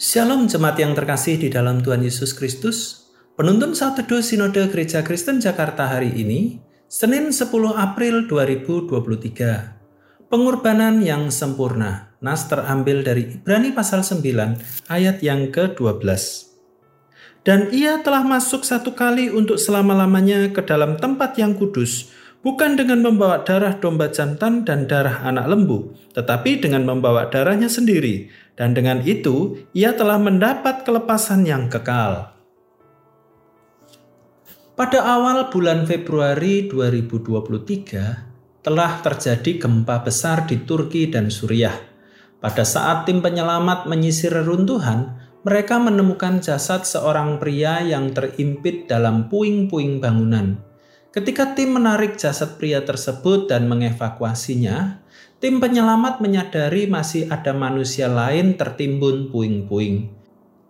Shalom jemaat yang terkasih di dalam Tuhan Yesus Kristus. Penuntun saat teduh Sinode Gereja Kristen Jakarta hari ini, Senin 10 April 2023. Pengorbanan yang sempurna. Nas terambil dari Ibrani pasal 9 ayat yang ke-12. Dan ia telah masuk satu kali untuk selama-lamanya ke dalam tempat yang kudus, bukan dengan membawa darah domba jantan dan darah anak lembu, tetapi dengan membawa darahnya sendiri, dan dengan itu ia telah mendapat kelepasan yang kekal. Pada awal bulan Februari 2023, telah terjadi gempa besar di Turki dan Suriah. Pada saat tim penyelamat menyisir reruntuhan, mereka menemukan jasad seorang pria yang terimpit dalam puing-puing bangunan. Ketika tim menarik jasad pria tersebut dan mengevakuasinya, tim penyelamat menyadari masih ada manusia lain tertimbun puing-puing.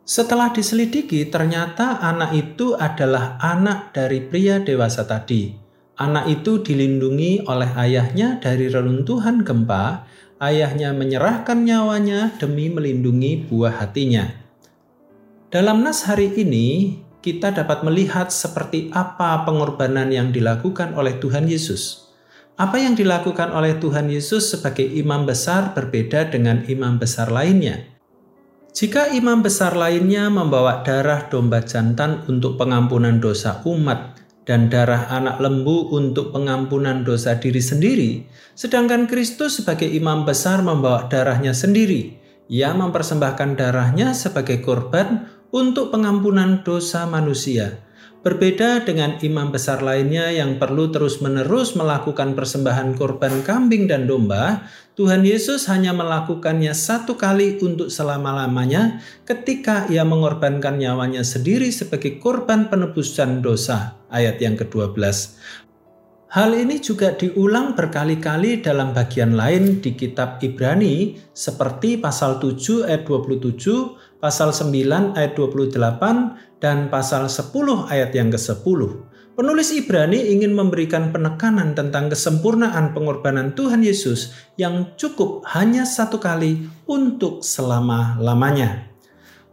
Setelah diselidiki, ternyata anak itu adalah anak dari pria dewasa tadi. Anak itu dilindungi oleh ayahnya dari reruntuhan gempa. Ayahnya menyerahkan nyawanya demi melindungi buah hatinya. Dalam nas hari ini, kita dapat melihat seperti apa pengorbanan yang dilakukan oleh Tuhan Yesus. Apa yang dilakukan oleh Tuhan Yesus sebagai imam besar berbeda dengan imam besar lainnya. Jika imam besar lainnya membawa darah domba jantan untuk pengampunan dosa umat dan darah anak lembu untuk pengampunan dosa diri sendiri, sedangkan Kristus sebagai imam besar membawa darahnya sendiri. Ia mempersembahkan darahnya sebagai korban untuk pengampunan dosa manusia. Berbeda dengan imam besar lainnya yang perlu terus-menerus melakukan persembahan korban kambing dan domba, Tuhan Yesus hanya melakukannya satu kali untuk selama-lamanya ketika ia mengorbankan nyawanya sendiri sebagai korban penebusan dosa. Ayat yang ke-12. Hal ini juga diulang berkali-kali dalam bagian lain di kitab Ibrani seperti pasal 7 ayat 27, pasal 9 ayat 28, dan pasal 10 ayat yang ke-10. Penulis Ibrani ingin memberikan penekanan tentang kesempurnaan pengorbanan Tuhan Yesus yang cukup hanya satu kali untuk selama-lamanya.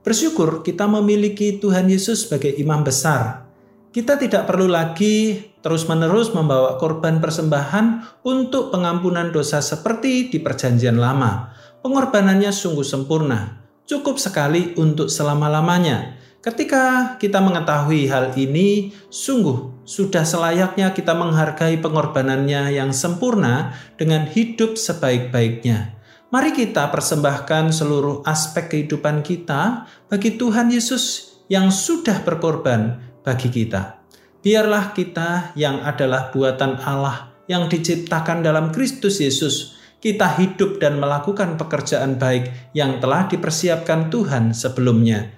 Bersyukur kita memiliki Tuhan Yesus sebagai imam besar kita tidak perlu lagi terus-menerus membawa korban persembahan untuk pengampunan dosa seperti di Perjanjian Lama. Pengorbanannya sungguh sempurna, cukup sekali untuk selama-lamanya. Ketika kita mengetahui hal ini, sungguh sudah selayaknya kita menghargai pengorbanannya yang sempurna dengan hidup sebaik-baiknya. Mari kita persembahkan seluruh aspek kehidupan kita bagi Tuhan Yesus yang sudah berkorban bagi kita. Biarlah kita yang adalah buatan Allah yang diciptakan dalam Kristus Yesus, kita hidup dan melakukan pekerjaan baik yang telah dipersiapkan Tuhan sebelumnya.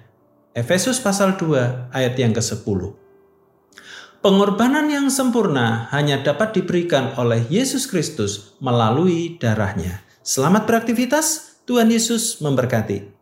Efesus pasal 2 ayat yang ke-10. Pengorbanan yang sempurna hanya dapat diberikan oleh Yesus Kristus melalui darahnya. Selamat beraktivitas, Tuhan Yesus memberkati.